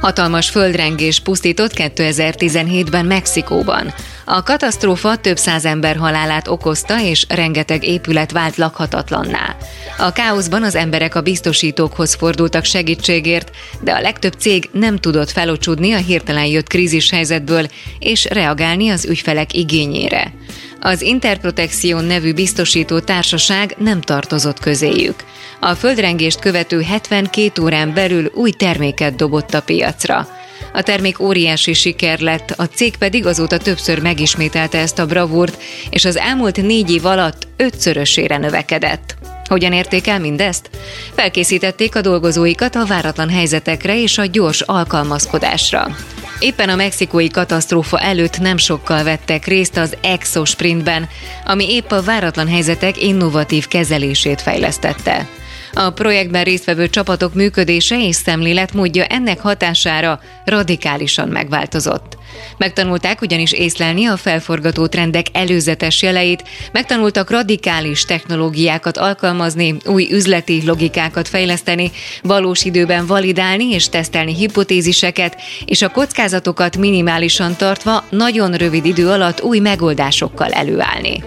Hatalmas földrengés pusztított 2017-ben Mexikóban. A katasztrófa több száz ember halálát okozta, és rengeteg épület vált lakhatatlanná. A káoszban az emberek a biztosítókhoz fordultak segítségért, de a legtöbb cég nem tudott felocsudni a hirtelen jött krízishelyzetből és reagálni az ügyfelek igényére. Az Interprotection nevű biztosító társaság nem tartozott közéjük. A földrengést követő 72 órán belül új terméket dobott a piacra. A termék óriási siker lett, a cég pedig azóta többször megismételte ezt a bravúrt, és az elmúlt négy év alatt ötszörösére növekedett. Hogyan érték el mindezt? Felkészítették a dolgozóikat a váratlan helyzetekre és a gyors alkalmazkodásra. Éppen a mexikói katasztrófa előtt nem sokkal vettek részt az Exo Sprintben, ami épp a váratlan helyzetek innovatív kezelését fejlesztette. A projektben résztvevő csapatok működése és szemléletmódja ennek hatására radikálisan megváltozott. Megtanulták ugyanis észlelni a felforgató trendek előzetes jeleit, megtanultak radikális technológiákat alkalmazni, új üzleti logikákat fejleszteni, valós időben validálni és tesztelni hipotéziseket, és a kockázatokat minimálisan tartva nagyon rövid idő alatt új megoldásokkal előállni.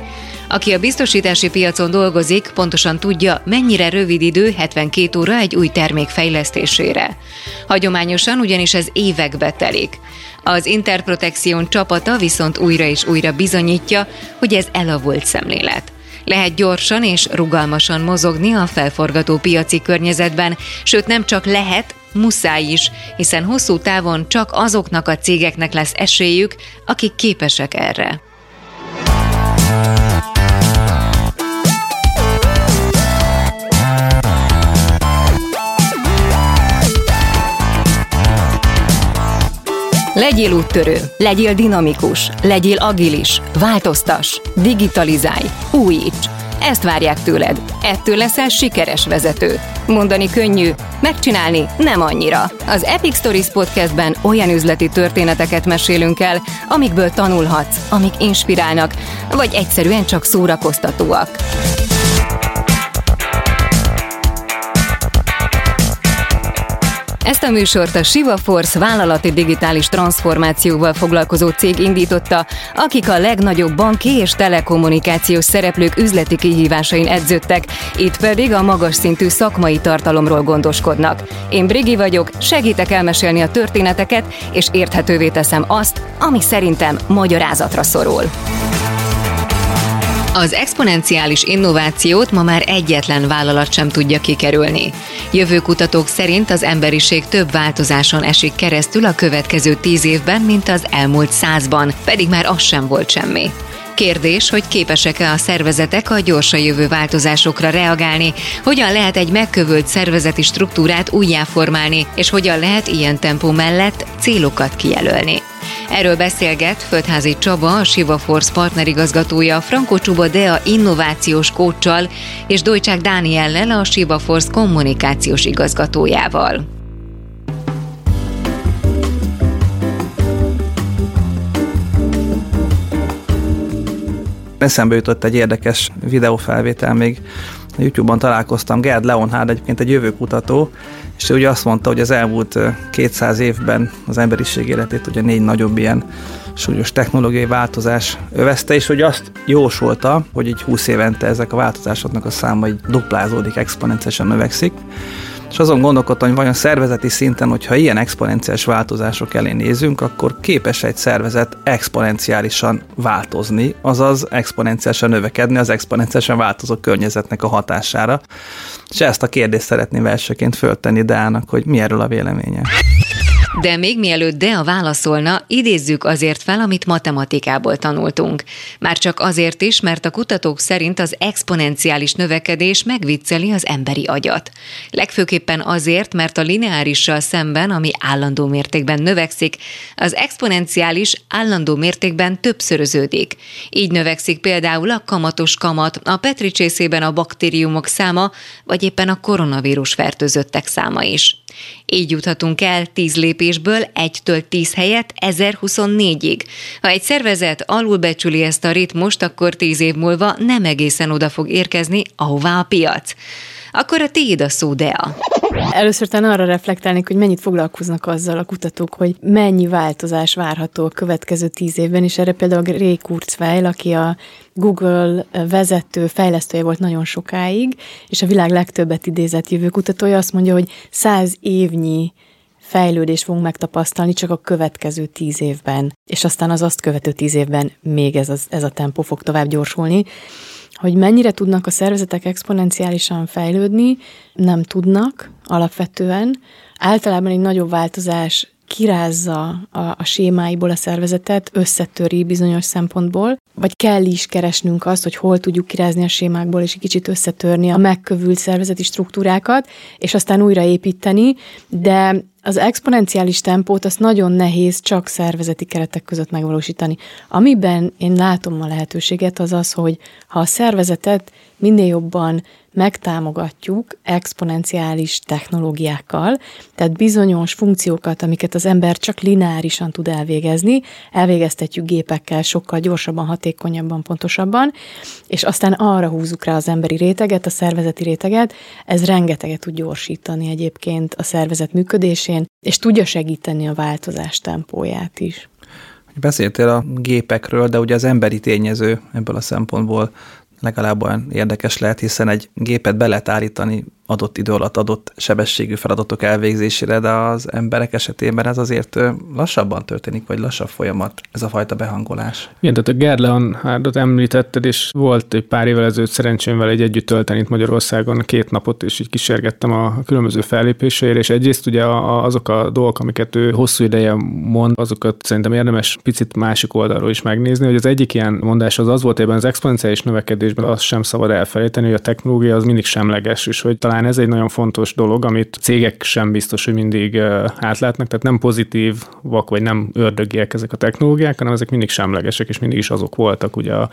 Aki a biztosítási piacon dolgozik, pontosan tudja, mennyire rövid idő 72 óra egy új termék fejlesztésére. Hagyományosan ugyanis ez évekbe telik. Az Interprotection csapata viszont újra és újra bizonyítja, hogy ez elavult szemlélet. Lehet gyorsan és rugalmasan mozogni a felforgató piaci környezetben, sőt nem csak lehet, muszáj is, hiszen hosszú távon csak azoknak a cégeknek lesz esélyük, akik képesek erre. Legyél úttörő, legyél dinamikus, legyél agilis, változtas, digitalizálj, újíts. Ezt várják tőled. Ettől leszel sikeres vezető. Mondani könnyű, megcsinálni nem annyira. Az Epic Stories podcastben olyan üzleti történeteket mesélünk el, amikből tanulhatsz, amik inspirálnak, vagy egyszerűen csak szórakoztatóak. A műsort a Siva Force vállalati digitális transformációval foglalkozó cég indította, akik a legnagyobb banki és telekommunikációs szereplők üzleti kihívásain edződtek, itt pedig a magas szintű szakmai tartalomról gondoskodnak. Én Brigi vagyok, segítek elmesélni a történeteket, és érthetővé teszem azt, ami szerintem magyarázatra szorul. Az exponenciális innovációt ma már egyetlen vállalat sem tudja kikerülni. Jövőkutatók szerint az emberiség több változáson esik keresztül a következő tíz évben, mint az elmúlt százban, pedig már az sem volt semmi. Kérdés, hogy képesek-e a szervezetek a gyorsan jövő változásokra reagálni, hogyan lehet egy megkövült szervezeti struktúrát újjáformálni, és hogyan lehet ilyen tempó mellett célokat kijelölni. Erről beszélget Földházi Csaba, a Siva Force partnerigazgatója, Franco Csuba Dea innovációs kócsal és Dojcsák Dániellel, a Siva Force kommunikációs igazgatójával. Eszembe jutott egy érdekes videófelvétel még YouTube-on találkoztam Gerd Leonhard, egyébként egy jövőkutató, és ő ugye azt mondta, hogy az elmúlt 200 évben az emberiség életét ugye négy nagyobb ilyen súlyos technológiai változás övezte, és hogy azt jósolta, hogy így 20 évente ezek a változásoknak a száma így duplázódik, exponenciálisan növekszik. És azon gondolkodtam, hogy vajon szervezeti szinten, hogyha ilyen exponenciális változások elé nézünk, akkor képes egy szervezet exponenciálisan változni, azaz exponenciálisan növekedni az exponenciálisan változó környezetnek a hatására. És ezt a kérdést szeretném elsőként föltenni Dának, hogy mi erről a véleménye. De még mielőtt Dea válaszolna, idézzük azért fel, amit matematikából tanultunk. Már csak azért is, mert a kutatók szerint az exponenciális növekedés megvicceli az emberi agyat. Legfőképpen azért, mert a lineárissal szemben, ami állandó mértékben növekszik, az exponenciális állandó mértékben többszöröződik. Így növekszik például a kamatos kamat, a Petri csészében a baktériumok száma, vagy éppen a koronavírus fertőzöttek száma is. Így juthatunk el 10 lépésből 1-től 10 helyet 1024-ig. Ha egy szervezet alulbecsüli ezt a ritmust, akkor 10 év múlva nem egészen oda fog érkezni, ahová a piac. Akkor a tiéd a szó, Dea. Először talán arra reflektálnék, hogy mennyit foglalkoznak azzal a kutatók, hogy mennyi változás várható a következő tíz évben, és erre például Ray Kurzweil, aki a Google vezető, fejlesztője volt nagyon sokáig, és a világ legtöbbet idézett jövőkutatója azt mondja, hogy száz évnyi fejlődés fogunk megtapasztalni csak a következő tíz évben, és aztán az azt követő tíz évben még ez, az, ez a tempó fog tovább gyorsulni. Hogy mennyire tudnak a szervezetek exponenciálisan fejlődni, nem tudnak alapvetően. Általában egy nagyobb változás kirázza a, a sémáiból a szervezetet, összetöri bizonyos szempontból, vagy kell is keresnünk azt, hogy hol tudjuk kirázni a sémákból, és egy kicsit összetörni a megkövült szervezeti struktúrákat, és aztán újraépíteni, de az exponenciális tempót azt nagyon nehéz csak szervezeti keretek között megvalósítani. Amiben én látom a lehetőséget, az az, hogy ha a szervezetet minél jobban megtámogatjuk exponenciális technológiákkal, tehát bizonyos funkciókat, amiket az ember csak lineárisan tud elvégezni, elvégeztetjük gépekkel sokkal gyorsabban, hatékonyabban, pontosabban, és aztán arra húzzuk rá az emberi réteget, a szervezeti réteget, ez rengeteget tud gyorsítani egyébként a szervezet működésén, és tudja segíteni a változás tempóját is. Beszéltél a gépekről, de ugye az emberi tényező ebből a szempontból legalább olyan érdekes lehet, hiszen egy gépet be lehet állítani adott idő alatt adott sebességű feladatok elvégzésére, de az emberek esetében ez azért lassabban történik, vagy lassabb folyamat, ez a fajta behangolás. Igen, tehát a Gerleon hárdot említetted, és volt egy pár évvel ezelőtt szerencsém vele egy együtt tölteni itt Magyarországon két napot, és így kísérgettem a különböző fellépéseire, és egyrészt ugye azok a dolgok, amiket ő hosszú ideje mond, azokat szerintem érdemes picit másik oldalról is megnézni, hogy az egyik ilyen mondás az az volt, hogy az exponenciális növekedésben azt sem szabad elfelejteni, hogy a technológia az mindig semleges, és hogy talán talán ez egy nagyon fontos dolog, amit cégek sem biztos, hogy mindig átlátnak, tehát nem pozitív vagy nem ördögiek ezek a technológiák, hanem ezek mindig semlegesek, és mindig is azok voltak. Ugye a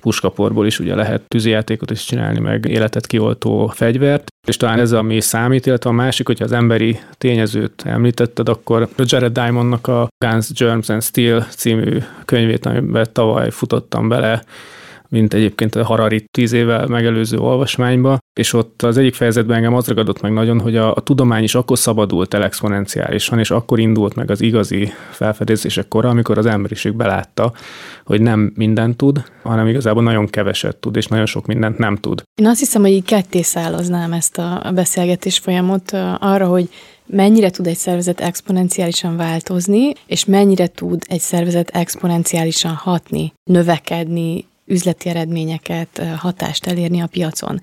puskaporból is ugye lehet tűzijátékot is csinálni, meg életet kioltó fegyvert, és talán ez ami számít, illetve a másik, hogyha az emberi tényezőt említetted, akkor Jared Diamondnak a Guns, Germs and Steel című könyvét, amiben tavaly futottam bele, mint egyébként a Harari tíz évvel megelőző olvasmányba, és ott az egyik fejezetben engem az ragadott meg nagyon, hogy a, a tudomány is akkor szabadult el exponenciálisan, és akkor indult meg az igazi felfedezések kora, amikor az emberiség belátta, hogy nem mindent tud, hanem igazából nagyon keveset tud, és nagyon sok mindent nem tud. Én azt hiszem, hogy így ketté szállaznám ezt a beszélgetés folyamot arra, hogy mennyire tud egy szervezet exponenciálisan változni, és mennyire tud egy szervezet exponenciálisan hatni, növekedni, üzleti eredményeket, hatást elérni a piacon.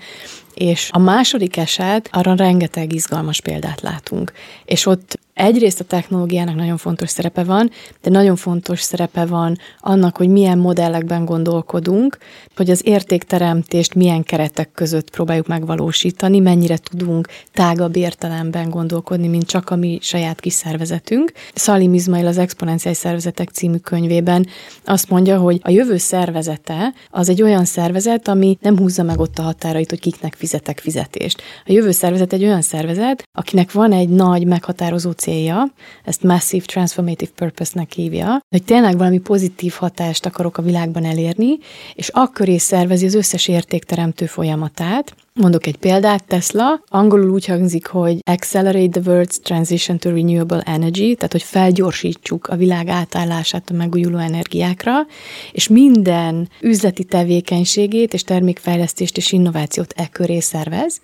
És a második eset, arra rengeteg izgalmas példát látunk. És ott egyrészt a technológiának nagyon fontos szerepe van, de nagyon fontos szerepe van annak, hogy milyen modellekben gondolkodunk, hogy az értékteremtést milyen keretek között próbáljuk megvalósítani, mennyire tudunk tágabb értelemben gondolkodni, mint csak a mi saját kis szervezetünk. Szalim Izmail az Exponenciális Szervezetek című könyvében azt mondja, hogy a jövő szervezete az egy olyan szervezet, ami nem húzza meg ott a határait, hogy kiknek fizetek fizetést. A jövő szervezet egy olyan szervezet, akinek van egy nagy meghatározó célja, ezt Massive Transformative Purpose-nek hívja, hogy tényleg valami pozitív hatást akarok a világban elérni, és akkor is szervezi az összes értékteremtő folyamatát, Mondok egy példát, Tesla, angolul úgy hangzik, hogy accelerate the world's transition to renewable energy, tehát hogy felgyorsítsuk a világ átállását a megújuló energiákra, és minden üzleti tevékenységét és termékfejlesztést és innovációt e köré szervez,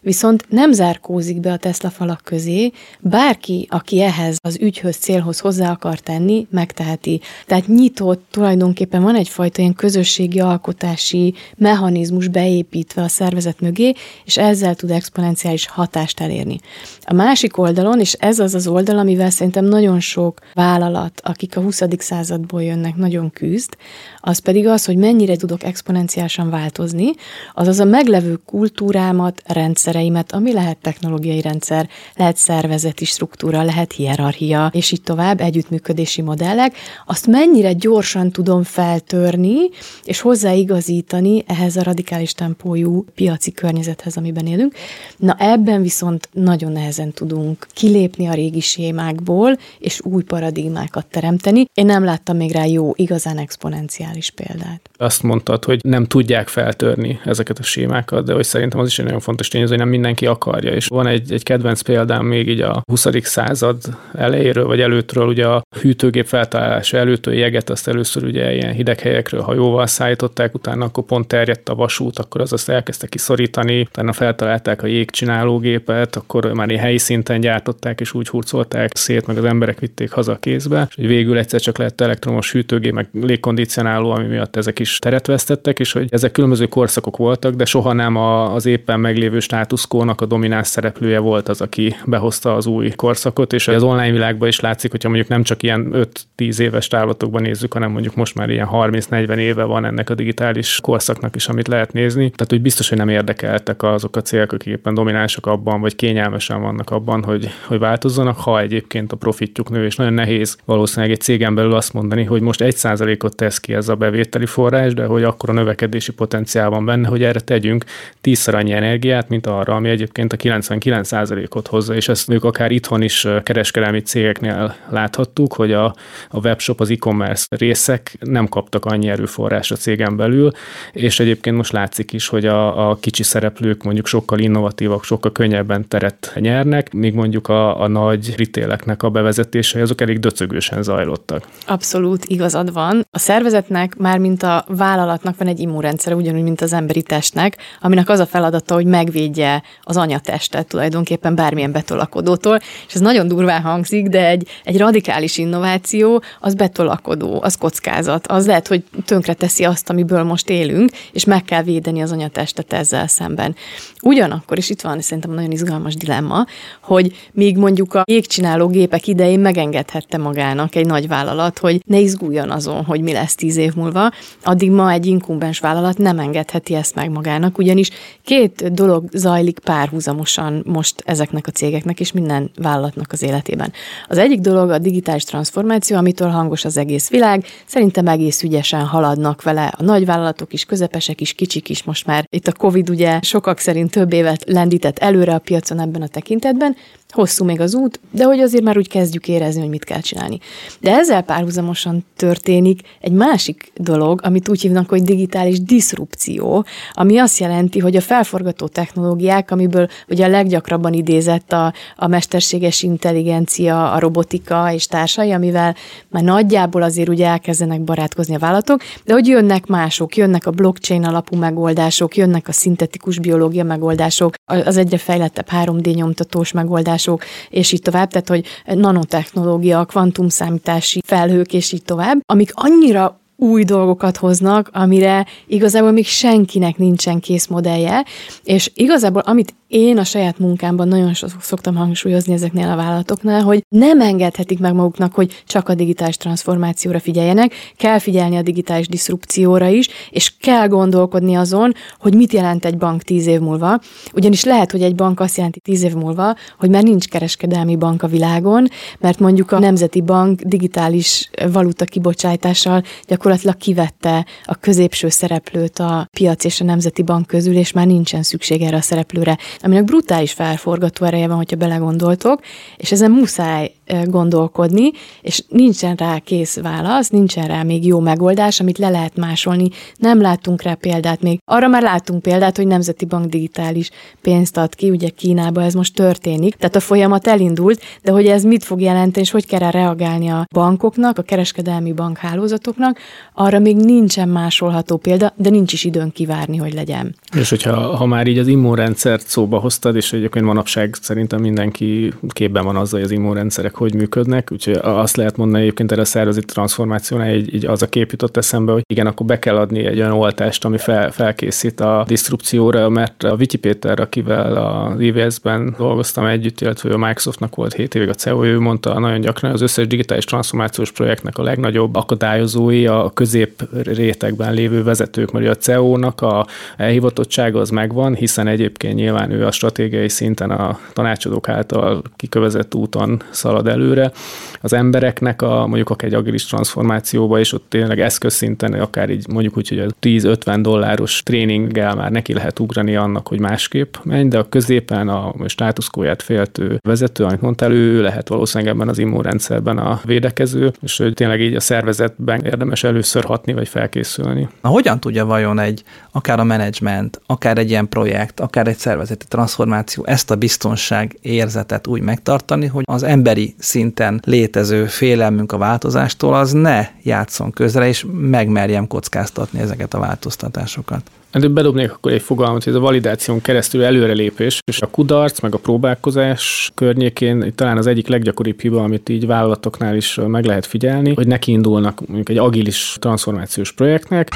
viszont nem zárkózik be a Tesla falak közé, bárki, aki ehhez az ügyhöz, célhoz hozzá akar tenni, megteheti. Tehát nyitott, tulajdonképpen van egyfajta ilyen közösségi alkotási mechanizmus beépítve a szervezet mögé, és ezzel tud exponenciális hatást elérni. A másik oldalon, és ez az az oldal, amivel szerintem nagyon sok vállalat, akik a 20. századból jönnek, nagyon küzd, az pedig az, hogy mennyire tudok exponenciálisan változni, azaz a meglevő kultúrámat, rendszereimet, ami lehet technológiai rendszer, lehet szervezeti struktúra, lehet hierarchia, és így tovább, együttműködési modellek, azt mennyire gyorsan tudom feltörni, és hozzáigazítani ehhez a radikális tempójú piaci környezethez, amiben élünk. Na ebben viszont nagyon nehezen tudunk kilépni a régi sémákból, és új paradigmákat teremteni. Én nem láttam még rá jó, igazán exponenciális példát. Azt mondtad, hogy nem tudják feltörni ezeket a sémákat, de hogy szerintem az is egy nagyon fontos tényező, hogy nem mindenki akarja. És van egy, egy kedvenc példám még így a 20. század elejéről vagy előttről, ugye a hűtőgép feltalálása előtt a jeget azt először ugye ilyen hideg helyekről hajóval szállították, utána akkor pont terjedt a vasút, akkor az azt elkezdte kiszorítani, utána feltalálták a jégcsinálógépet, akkor már helyi szinten gyártották és úgy hurcolták szét, meg az emberek vitték haza a kézbe, és végül egyszer csak lett elektromos hűtőgép, meg légkondicionáló, ami miatt ezek is teret vesztettek, és hogy ezek különböző korszakok voltak, de soha nem az éppen meglévő státuszkónak a domináns szereplője volt az, aki behozta az új korszakot, és az online világban is látszik, hogyha mondjuk nem csak ilyen 5-10 éves távlatokban nézzük, hanem mondjuk most már ilyen 30-40 éve van ennek a digitális korszaknak is, amit lehet nézni. Tehát, hogy biztos, hogy nem érdekeltek azok a célok, akik éppen dominánsak abban, vagy kényelmesen vannak abban, hogy, hogy változzanak, ha egyébként a profitjuk nő, és nagyon nehéz valószínűleg egy cégen belül azt mondani, hogy most egy százalékot tesz ki ez a bevételi forrás, de hogy akkor a növekedési potenciál van benne, hogy erre tegyünk tízszer annyi energiát, mint arra, ami egyébként a 99 százalékot hozza, és ezt ők akár itthon is kereskedelmi cégeknél láthattuk, hogy a, a webshop, az e-commerce részek nem kaptak annyi erőforrás a cégen belül, és egyébként most látszik is, hogy a, a kicsi szereplők mondjuk sokkal innovatívak, sokkal könnyebben teret nyernek, míg mondjuk a, a nagy ritéleknek a bevezetései azok elég döcögősen zajlottak. Abszolút igazad van. A szervezetnek, már mint vállalatnak van egy immunrendszere, ugyanúgy, mint az emberi testnek, aminek az a feladata, hogy megvédje az anyatestet tulajdonképpen bármilyen betolakodótól, és ez nagyon durván hangzik, de egy, egy radikális innováció az betolakodó, az kockázat, az lehet, hogy tönkre teszi azt, amiből most élünk, és meg kell védeni az anyatestet ezzel szemben. Ugyanakkor, és itt van szerintem nagyon izgalmas dilemma, hogy míg mondjuk a jégcsináló gépek idején megengedhette magának egy nagy vállalat, hogy ne izguljon azon, hogy mi lesz tíz év múlva, addig ma egy inkubens vállalat nem engedheti ezt meg magának, ugyanis két dolog zajlik párhuzamosan most ezeknek a cégeknek és minden vállalatnak az életében. Az egyik dolog a digitális transformáció, amitől hangos az egész világ, szerintem egész ügyesen haladnak vele a nagyvállalatok is, közepesek is, kicsik is most már. Itt a Covid ugye sokak szerint több évet lendített előre a piacon ebben a tekintetben, hosszú még az út, de hogy azért már úgy kezdjük érezni, hogy mit kell csinálni. De ezzel párhuzamosan történik egy másik dolog, amit úgy hívnak, hogy digitális diszrupció, ami azt jelenti, hogy a felforgató technológiák, amiből ugye a leggyakrabban idézett a, a mesterséges intelligencia, a robotika és társai, amivel már nagyjából azért ugye elkezdenek barátkozni a vállalatok, de hogy jönnek mások, jönnek a blockchain alapú megoldások, jönnek a szintetikus biológia megoldások, az egyre fejlettebb 3D nyomtatós megoldások, számítások, és így tovább, tehát hogy nanotechnológia, kvantumszámítási felhők, és így tovább, amik annyira új dolgokat hoznak, amire igazából még senkinek nincsen kész modellje, és igazából amit én a saját munkámban nagyon szoktam hangsúlyozni ezeknél a vállalatoknál, hogy nem engedhetik meg maguknak, hogy csak a digitális transformációra figyeljenek, kell figyelni a digitális diszrupcióra is, és kell gondolkodni azon, hogy mit jelent egy bank tíz év múlva, ugyanis lehet, hogy egy bank azt jelenti tíz év múlva, hogy már nincs kereskedelmi bank a világon, mert mondjuk a Nemzeti Bank digitális valuta kibocsátással gyakorlatilag kivette a középső szereplőt a piac és a Nemzeti Bank közül, és már nincsen szükség erre a szereplőre aminek brutális felforgató ereje van, hogyha belegondoltok, és ezen muszáj gondolkodni, és nincsen rá kész válasz, nincsen rá még jó megoldás, amit le lehet másolni. Nem látunk rá példát még. Arra már látunk példát, hogy Nemzeti Bank digitális pénzt ad ki, ugye Kínába ez most történik, tehát a folyamat elindult, de hogy ez mit fog jelenteni, és hogy kell reagálni a bankoknak, a kereskedelmi bankhálózatoknak, arra még nincsen másolható példa, de nincs is időn kivárni, hogy legyen. És hogyha ha már így az immunrendszert szóba hoztad, és egyébként manapság szerintem mindenki képben van azzal, hogy az immunrendszerek hogy működnek, úgyhogy azt lehet mondani egyébként erre a szervezeti transformációnál, így, így az a kép jutott eszembe, hogy igen, akkor be kell adni egy olyan oltást, ami fel, felkészít a disztrupcióra, mert a Viki Péter, akivel a IVS-ben dolgoztam együtt, illetve a Microsoftnak volt 7 évig a CEO, ő mondta nagyon gyakran, az összes digitális transformációs projektnek a legnagyobb akadályozói a közép rétegben lévő vezetők, mert a CEO-nak a elhivatottsága az megvan, hiszen egyébként nyilván ő a stratégiai szinten a tanácsadók által kikövezett úton szalad előre. Az embereknek a mondjuk akár egy agilis transformációba, és ott tényleg eszközszinten, akár így mondjuk úgy, hogy a 10-50 dolláros tréninggel már neki lehet ugrani annak, hogy másképp menj, de a középen a státuszkóját féltő vezető, amit mondtál, ő lehet valószínűleg ebben az immunrendszerben a védekező, és hogy tényleg így a szervezetben érdemes először hatni vagy felkészülni. Na, hogyan tudja vajon egy, akár a menedzsment, akár egy ilyen projekt, akár egy szervezeti transformáció ezt a biztonság érzetet úgy megtartani, hogy az emberi szinten létező félelmünk a változástól az ne játszon közre, és megmerjem kockáztatni ezeket a változtatásokat? Hát bedobnék akkor egy fogalmat, hogy ez a validáción keresztül előrelépés, és a kudarc, meg a próbálkozás környékén talán az egyik leggyakoribb hiba, amit így vállalatoknál is meg lehet figyelni, hogy neki indulnak mondjuk egy agilis transformációs projektnek.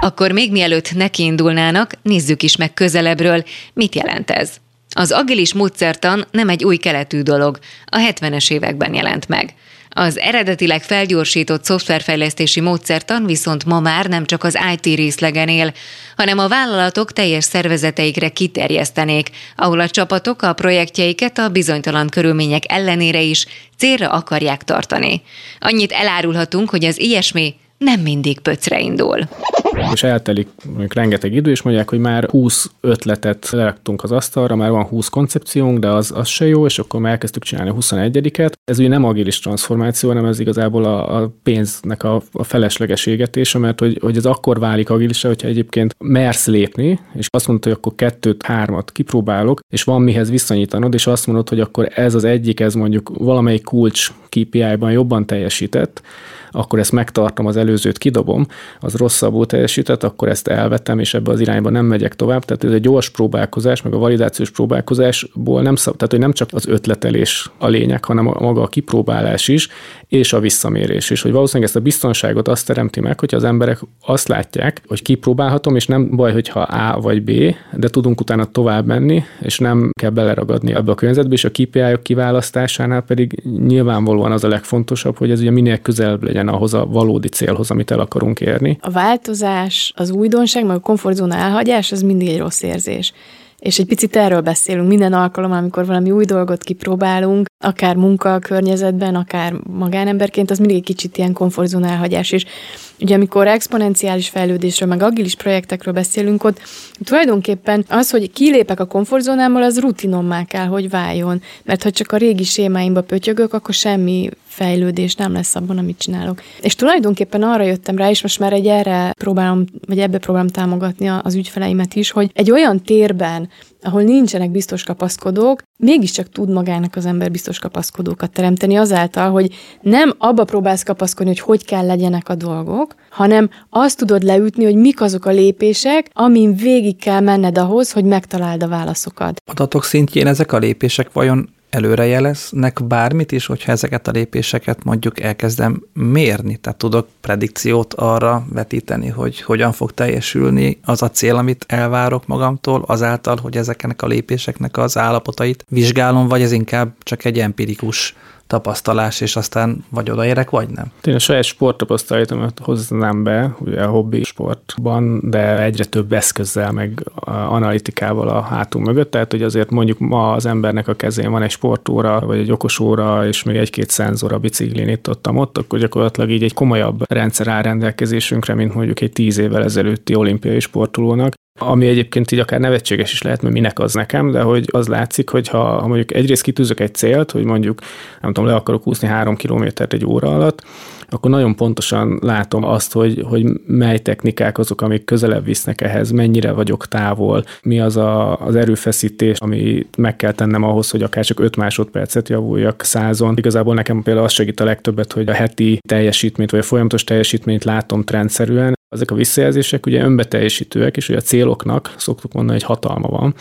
Akkor még mielőtt nekiindulnának, nézzük is meg közelebbről, mit jelent ez. Az agilis módszertan nem egy új keletű dolog, a 70-es években jelent meg. Az eredetileg felgyorsított szoftverfejlesztési módszertan viszont ma már nem csak az IT részlegen él, hanem a vállalatok teljes szervezeteikre kiterjesztenék, ahol a csapatok a projektjeiket a bizonytalan körülmények ellenére is célra akarják tartani. Annyit elárulhatunk, hogy az ilyesmi nem mindig pöcre indul. És eltelik mondjuk rengeteg idő, és mondják, hogy már 20 ötletet leraktunk az asztalra, már van 20 koncepciónk, de az, az se jó, és akkor már elkezdtük csinálni a 21-et. Ez ugye nem agilis transformáció, hanem ez igazából a, a pénznek a, a felesleges égetése, mert hogy, hogy ez akkor válik agilisra, hogyha egyébként mersz lépni, és azt mondod, hogy akkor kettőt, hármat kipróbálok, és van mihez viszonyítanod, és azt mondod, hogy akkor ez az egyik, ez mondjuk valamelyik kulcs KPI-ban jobban teljesített, akkor ezt megtartom, az előzőt kidobom, az rosszabbul teljesített, akkor ezt elvetem, és ebbe az irányba nem megyek tovább. Tehát ez egy gyors próbálkozás, meg a validációs próbálkozásból nem szab, tehát hogy nem csak az ötletelés a lényeg, hanem a maga a kipróbálás is, és a visszamérés is. Hogy valószínűleg ezt a biztonságot azt teremti meg, hogy az emberek azt látják, hogy kipróbálhatom, és nem baj, hogyha A vagy B, de tudunk utána tovább menni, és nem kell beleragadni ebbe a környezetbe, és a KPI-ok kiválasztásánál pedig nyilvánvalóan az a legfontosabb, hogy ez ugye minél közelebb legyen legyen ahhoz a valódi célhoz, amit el akarunk érni. A változás, az újdonság, meg a komfortzóna elhagyás, az mindig egy rossz érzés. És egy picit erről beszélünk minden alkalommal, amikor valami új dolgot kipróbálunk, akár munka környezetben, akár magánemberként, az mindig egy kicsit ilyen komfortzóna elhagyás. És ugye amikor exponenciális fejlődésről, meg agilis projektekről beszélünk, ott tulajdonképpen az, hogy kilépek a komfortzónámból, az rutinommá kell, hogy váljon. Mert ha csak a régi sémáimba pötyögök, akkor semmi fejlődés nem lesz abban, amit csinálok. És tulajdonképpen arra jöttem rá, és most már egy erre próbálom, vagy ebbe próbálom támogatni az ügyfeleimet is, hogy egy olyan térben, ahol nincsenek biztos kapaszkodók, mégiscsak tud magának az ember biztos kapaszkodókat teremteni azáltal, hogy nem abba próbálsz kapaszkodni, hogy hogy kell legyenek a dolgok, hanem azt tudod leütni, hogy mik azok a lépések, amin végig kell menned ahhoz, hogy megtaláld a válaszokat. Adatok szintjén ezek a lépések vajon előrejeleznek bármit is, hogyha ezeket a lépéseket mondjuk elkezdem mérni, tehát tudok predikciót arra vetíteni, hogy hogyan fog teljesülni az a cél, amit elvárok magamtól, azáltal, hogy ezeknek a lépéseknek az állapotait vizsgálom, vagy ez inkább csak egy empirikus tapasztalás, és aztán vagy odaérek, vagy nem. Én a saját sporttapasztalatomat hoznám be, ugye a hobbi sportban, de egyre több eszközzel, meg analitikával a hátunk mögött, tehát hogy azért mondjuk ma az embernek a kezén van egy sportóra, vagy egy okosóra, és még egy-két szenzor a biciklin itt ott, ott, akkor gyakorlatilag így egy komolyabb rendszer áll rendelkezésünkre, mint mondjuk egy tíz évvel ezelőtti olimpiai sportolónak, ami egyébként így akár nevetséges is lehet, mert minek az nekem, de hogy az látszik, hogy ha, ha mondjuk egyrészt kitűzök egy célt, hogy mondjuk nem tudom, le akarok úszni három kilométert egy óra alatt, akkor nagyon pontosan látom azt, hogy, hogy mely technikák azok, amik közelebb visznek ehhez, mennyire vagyok távol, mi az a, az erőfeszítés, amit meg kell tennem ahhoz, hogy akár csak 5 másodpercet javuljak százon. Igazából nekem például az segít a legtöbbet, hogy a heti teljesítményt vagy a folyamatos teljesítményt látom trendszerűen, ezek a visszajelzések ugye önbeteljesítőek, és ugye a céloknak szoktuk mondani, hogy hatalma van.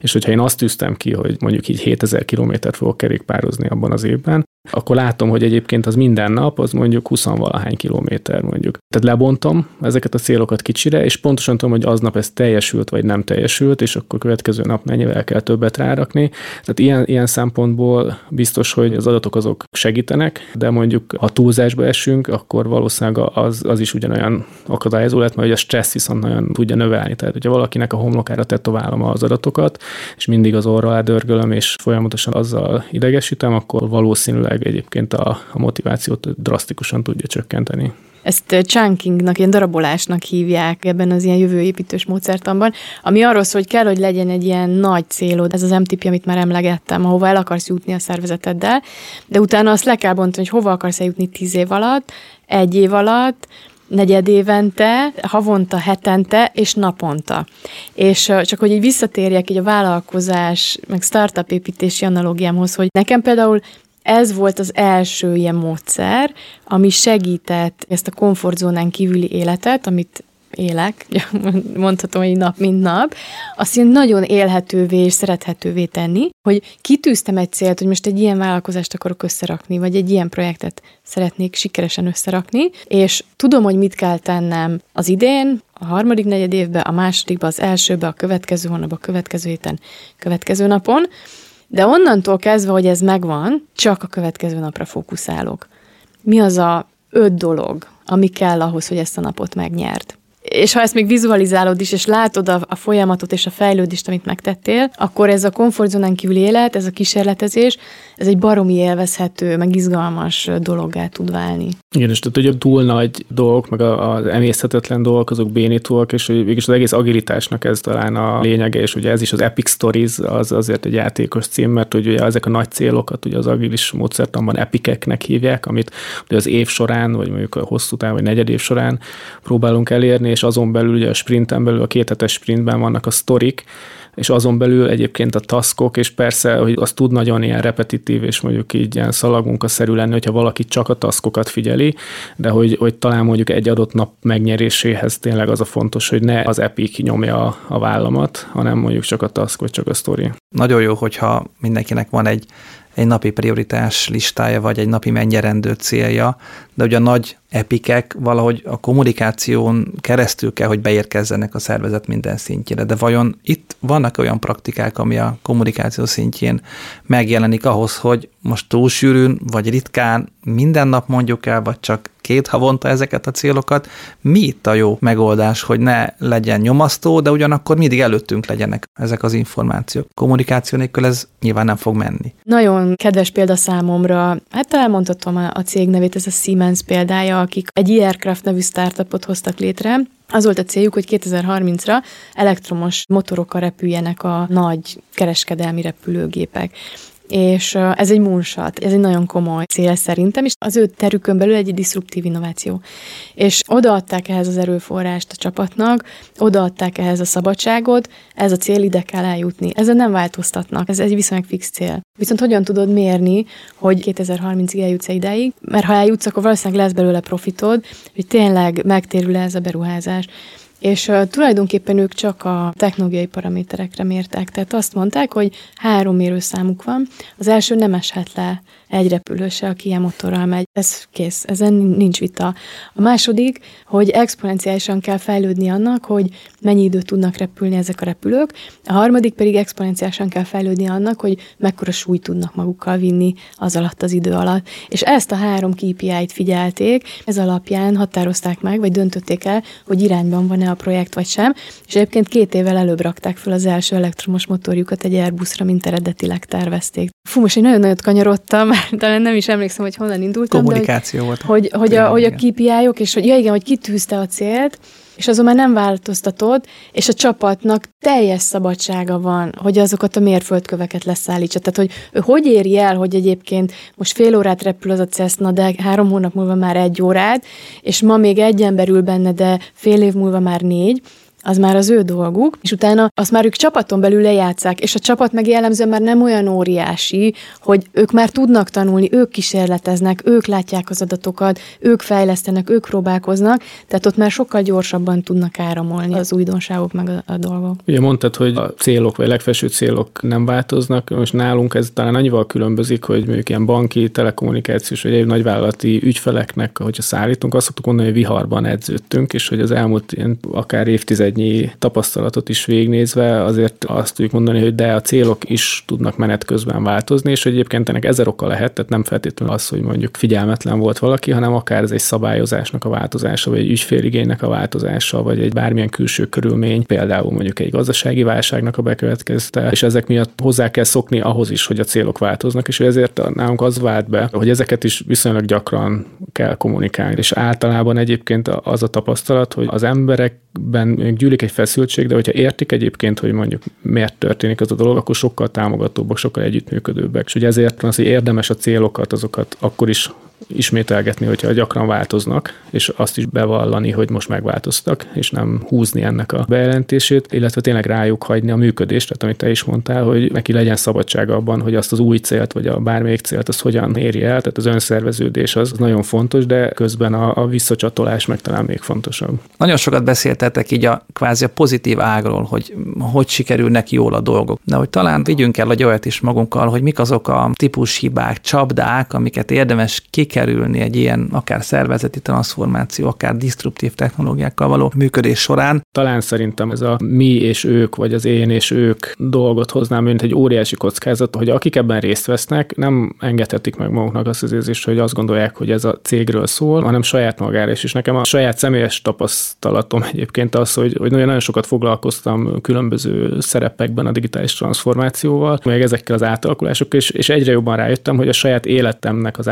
És hogyha én azt tűztem ki, hogy mondjuk így 7000 kilométert fogok kerékpározni abban az évben, akkor látom, hogy egyébként az minden nap, az mondjuk 20 valahány kilométer mondjuk. Tehát lebontom ezeket a célokat kicsire, és pontosan tudom, hogy aznap ez teljesült, vagy nem teljesült, és akkor következő nap mennyivel kell többet rárakni. Tehát ilyen, ilyen szempontból biztos, hogy az adatok azok segítenek, de mondjuk ha túlzásba esünk, akkor valószínűleg az, az is ugyanolyan akadályozó lehet, mert a stressz viszont nagyon tudja növelni. Tehát, hogyha valakinek a homlokára tetoválom az adatokat, és mindig az orra dörgölöm, és folyamatosan azzal idegesítem, akkor valószínűleg egyébként a, a motivációt drasztikusan tudja csökkenteni. Ezt chunkingnak, ilyen darabolásnak hívják ebben az ilyen jövőépítős módszertanban, ami arról szól, hogy kell, hogy legyen egy ilyen nagy célod, ez az MTP, amit már emlegettem, ahova el akarsz jutni a szervezeteddel, de utána azt le kell bontani, hogy hova akarsz eljutni tíz év alatt, egy év alatt, negyed évente, havonta, hetente és naponta. És csak hogy így visszatérjek így a vállalkozás, meg startup építési analógiámhoz, hogy nekem például ez volt az első ilyen módszer, ami segített ezt a komfortzónán kívüli életet, amit élek, mondhatom, hogy nap, mint nap, azt én nagyon élhetővé és szerethetővé tenni, hogy kitűztem egy célt, hogy most egy ilyen vállalkozást akarok összerakni, vagy egy ilyen projektet szeretnék sikeresen összerakni, és tudom, hogy mit kell tennem az idén, a harmadik negyed évben, a másodikban, az elsőben, a következő hónapban, a következő héten, következő napon, de onnantól kezdve, hogy ez megvan, csak a következő napra fókuszálok. Mi az a öt dolog, ami kell ahhoz, hogy ezt a napot megnyert? És ha ezt még vizualizálod is, és látod a, a folyamatot és a fejlődést, amit megtettél, akkor ez a komfortzónán kívül élet, ez a kísérletezés, ez egy baromi élvezhető, meg izgalmas dologgá tud válni. Igen, és tehát ugye túl nagy dolgok, meg az emészhetetlen dolgok, azok bénítóak, és végülis az egész agilitásnak ez talán a lényege, és ugye ez is az Epic Stories, az azért egy játékos cím, mert ugye ezek a nagy célokat ugye az agilis módszertanban epikeknek hívják, amit ugye az év során, vagy mondjuk a hosszú táv, vagy negyed év során próbálunk elérni, és azon belül ugye a sprinten belül, a kéthetes sprintben vannak a sztorik, és azon belül egyébként a taskok, és persze, hogy az tud nagyon ilyen repetitív, és mondjuk így ilyen szerű lenni, hogyha valaki csak a taskokat figyeli, de hogy, hogy talán mondjuk egy adott nap megnyeréséhez tényleg az a fontos, hogy ne az Epic nyomja a vállamat, hanem mondjuk csak a task, vagy csak a story. Nagyon jó, hogyha mindenkinek van egy egy napi prioritás listája, vagy egy napi mennyerendő célja, de ugye a nagy epikek valahogy a kommunikáción keresztül kell, hogy beérkezzenek a szervezet minden szintjére. De vajon itt vannak olyan praktikák, ami a kommunikáció szintjén megjelenik ahhoz, hogy most túlsűrűn, vagy ritkán minden nap mondjuk el, vagy csak két havonta ezeket a célokat. Mi itt a jó megoldás, hogy ne legyen nyomasztó, de ugyanakkor mindig előttünk legyenek ezek az információk. Kommunikáció nélkül ez nyilván nem fog menni. Nagyon kedves példa számomra, hát elmondhatom a cég nevét, ez a Siemens példája, akik egy e-aircraft nevű startupot hoztak létre, az volt a céljuk, hogy 2030-ra elektromos motorokkal repüljenek a nagy kereskedelmi repülőgépek és ez egy moonshot, ez egy nagyon komoly cél szerintem, és az ő terükön belül egy diszruptív innováció. És odaadták ehhez az erőforrást a csapatnak, odaadták ehhez a szabadságot, ez a cél ide kell eljutni. Ezzel nem változtatnak, ez egy viszonylag fix cél. Viszont hogyan tudod mérni, hogy 2030-ig eljutsz -e ideig? Mert ha eljutsz, akkor valószínűleg lesz belőle profitod, hogy tényleg megtérül ez a beruházás. És uh, tulajdonképpen ők csak a technológiai paraméterekre mértek. Tehát azt mondták, hogy három mérőszámuk van. Az első nem eshet le egy repülő se, aki ilyen motorral megy. Ez kész, ezen nincs vita. A második, hogy exponenciálisan kell fejlődni annak, hogy mennyi időt tudnak repülni ezek a repülők. A harmadik pedig exponenciálisan kell fejlődni annak, hogy mekkora súlyt tudnak magukkal vinni az alatt az idő alatt. És ezt a három KPI-t figyelték, ez alapján határozták meg, vagy döntötték el, hogy irányban van-e a projekt vagy sem, és egyébként két évvel előbb rakták fel az első elektromos motorjukat egy Airbusra, mint eredetileg tervezték. Fú, most én nagyon nagyot kanyarodtam, talán nem is emlékszem, hogy honnan indultam. Kommunikáció de, hogy, volt. Hogy, hogy, a, hogy a KPI-ok, és hogy ja igen, hogy kitűzte a célt, és azon már nem változtatod, és a csapatnak teljes szabadsága van, hogy azokat a mérföldköveket leszállítsa. Tehát, hogy ő hogy éri el, hogy egyébként most fél órát repül az a Cessna, de három hónap múlva már egy órát, és ma még egy ember ül benne, de fél év múlva már négy, az már az ő dolguk, és utána azt már ők csapaton belül lejátszák, és a csapat meg jellemzően már nem olyan óriási, hogy ők már tudnak tanulni, ők kísérleteznek, ők látják az adatokat, ők fejlesztenek, ők próbálkoznak, tehát ott már sokkal gyorsabban tudnak áramolni az újdonságok meg a, a dolgok. Ugye mondtad, hogy a célok vagy a legfelső célok nem változnak, most nálunk ez talán annyival különbözik, hogy mondjuk ilyen banki, telekommunikációs vagy egy nagyvállalati ügyfeleknek, hogyha szállítunk, azt szoktuk mondani, hogy viharban edződtünk, és hogy az elmúlt ilyen akár évtized évtizednyi tapasztalatot is végnézve azért azt tudjuk mondani, hogy de a célok is tudnak menet közben változni, és egyébként ennek ezer oka lehet, tehát nem feltétlenül az, hogy mondjuk figyelmetlen volt valaki, hanem akár ez egy szabályozásnak a változása, vagy egy ügyféligénynek a változása, vagy egy bármilyen külső körülmény, például mondjuk egy gazdasági válságnak a bekövetkezte, és ezek miatt hozzá kell szokni ahhoz is, hogy a célok változnak, és ezért nálunk az vált be, hogy ezeket is viszonylag gyakran kell kommunikálni, és általában egyébként az a tapasztalat, hogy az emberekben gyűlik egy feszültség, de hogyha értik egyébként, hogy mondjuk miért történik ez a dolog, akkor sokkal támogatóbbak, sokkal együttműködőbbek. És ugye ezért van az, hogy érdemes a célokat, azokat akkor is ismételgetni, hogyha gyakran változnak, és azt is bevallani, hogy most megváltoztak, és nem húzni ennek a bejelentését, illetve tényleg rájuk hagyni a működést, tehát amit te is mondtál, hogy neki legyen szabadsága abban, hogy azt az új célt, vagy a bármelyik célt, az hogyan érje el, tehát az önszerveződés az, nagyon fontos, de közben a, a visszacsatolás meg talán még fontosabb. Nagyon sokat beszéltetek így a kvázi a pozitív ágról, hogy hogy sikerülnek jól a dolgok. De hogy talán vigyünk el egy olyat is magunkkal, hogy mik azok a típus hibák, csapdák, amiket érdemes kik kikerülni egy ilyen akár szervezeti transformáció, akár disruptív technológiákkal való működés során. Talán szerintem ez a mi és ők, vagy az én és ők dolgot hoznám, mint egy óriási kockázat, hogy akik ebben részt vesznek, nem engedhetik meg maguknak azt az érzést, hogy azt gondolják, hogy ez a cégről szól, hanem saját magára is. És nekem a saját személyes tapasztalatom egyébként az, hogy, hogy nagyon, sokat foglalkoztam különböző szerepekben a digitális transformációval, meg ezekkel az átalakulásokkal, és, és egyre jobban rájöttem, hogy a saját életemnek az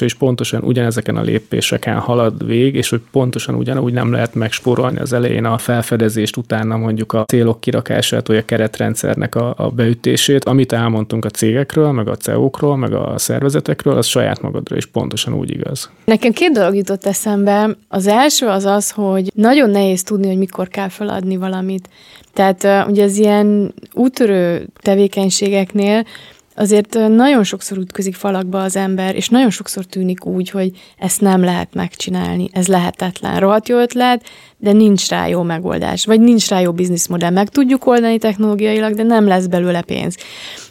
átalakítása és pontosan ugyanezeken a lépéseken halad vég, és hogy pontosan ugyanúgy nem lehet megspórolni az elején a felfedezést, utána mondjuk a célok kirakását, vagy a keretrendszernek a, a beütését. Amit elmondtunk a cégekről, meg a CEO-król, meg a szervezetekről, az saját magadra is pontosan úgy igaz. Nekem két dolog jutott eszembe. Az első az az, hogy nagyon nehéz tudni, hogy mikor kell feladni valamit. Tehát ugye az ilyen útörő tevékenységeknél azért nagyon sokszor ütközik falakba az ember, és nagyon sokszor tűnik úgy, hogy ezt nem lehet megcsinálni, ez lehetetlen. Rohadt jó ötlet, de nincs rá jó megoldás, vagy nincs rá jó bizniszmodell. Meg tudjuk oldani technológiailag, de nem lesz belőle pénz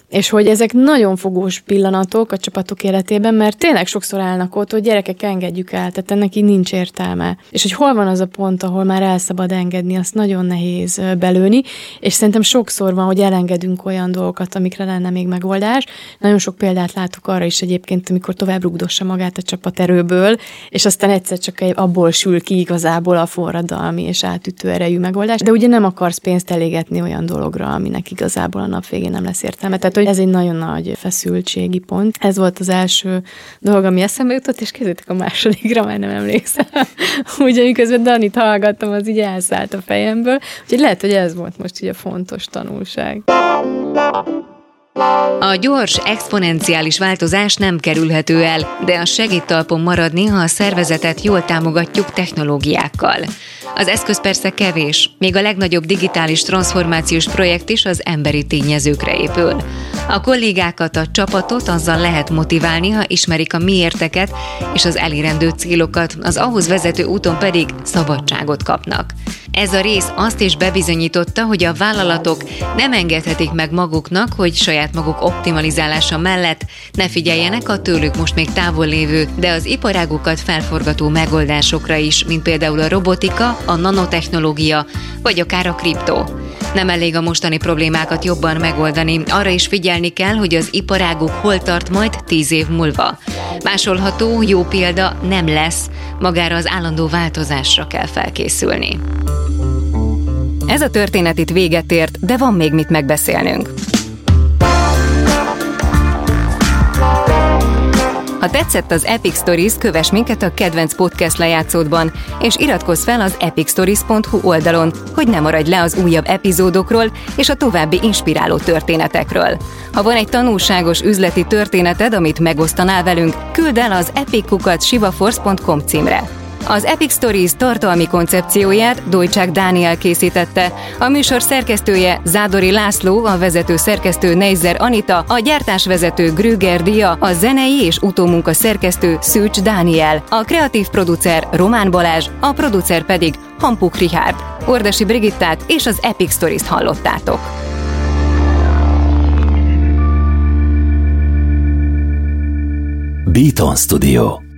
és hogy ezek nagyon fogós pillanatok a csapatok életében, mert tényleg sokszor állnak ott, hogy gyerekek engedjük el, tehát ennek így nincs értelme. És hogy hol van az a pont, ahol már el szabad engedni, azt nagyon nehéz belőni, és szerintem sokszor van, hogy elengedünk olyan dolgokat, amikre lenne még megoldás. Nagyon sok példát látok arra is egyébként, amikor tovább rugdossa magát a csapat erőből, és aztán egyszer csak abból sül ki igazából a forradalmi és átütő erejű megoldás. De ugye nem akarsz pénzt elégetni olyan dologra, aminek igazából a nap végén nem lesz értelme. Tehát hogy ez egy nagyon nagy feszültségi pont. Ez volt az első dolog, ami eszembe jutott, és kezdődtek a másodikra, már nem emlékszem. Úgy, amiközben Danit hallgattam, az így elszállt a fejemből. Úgyhogy lehet, hogy ez volt most így a fontos tanulság. A gyors, exponenciális változás nem kerülhető el, de az segít talpon maradni, ha a szervezetet jól támogatjuk technológiákkal. Az eszköz persze kevés, még a legnagyobb digitális transformációs projekt is az emberi tényezőkre épül. A kollégákat, a csapatot azzal lehet motiválni, ha ismerik a miérteket és az elérendő célokat, az ahhoz vezető úton pedig szabadságot kapnak. Ez a rész azt is bebizonyította, hogy a vállalatok nem engedhetik meg maguknak, hogy saját maguk optimalizálása mellett ne figyeljenek a tőlük most még távol lévő, de az iparágukat felforgató megoldásokra is, mint például a robotika, a nanotechnológia, vagy akár a kriptó. Nem elég a mostani problémákat jobban megoldani, arra is figyelni kell, hogy az iparáguk hol tart majd tíz év múlva. Másolható, jó példa nem lesz, magára az állandó változásra kell felkészülni. Ez a történet itt véget ért, de van még mit megbeszélnünk. Ha tetszett az Epic Stories, kövess minket a kedvenc podcast lejátszódban, és iratkozz fel az epicstories.hu oldalon, hogy ne maradj le az újabb epizódokról és a további inspiráló történetekről. Ha van egy tanulságos üzleti történeted, amit megosztanál velünk, küld el az epickukat.sivaforce.com címre. Az Epic Stories tartalmi koncepcióját Dojcsák Dániel készítette. A műsor szerkesztője Zádori László, a vezető szerkesztő Neizer Anita, a gyártásvezető Grüger Dia, a zenei és utómunka szerkesztő Szűcs Dániel, a kreatív producer Román Balázs, a producer pedig Hampuk Richard. Ordasi Brigittát és az Epic Stories-t hallottátok. Beaton Studio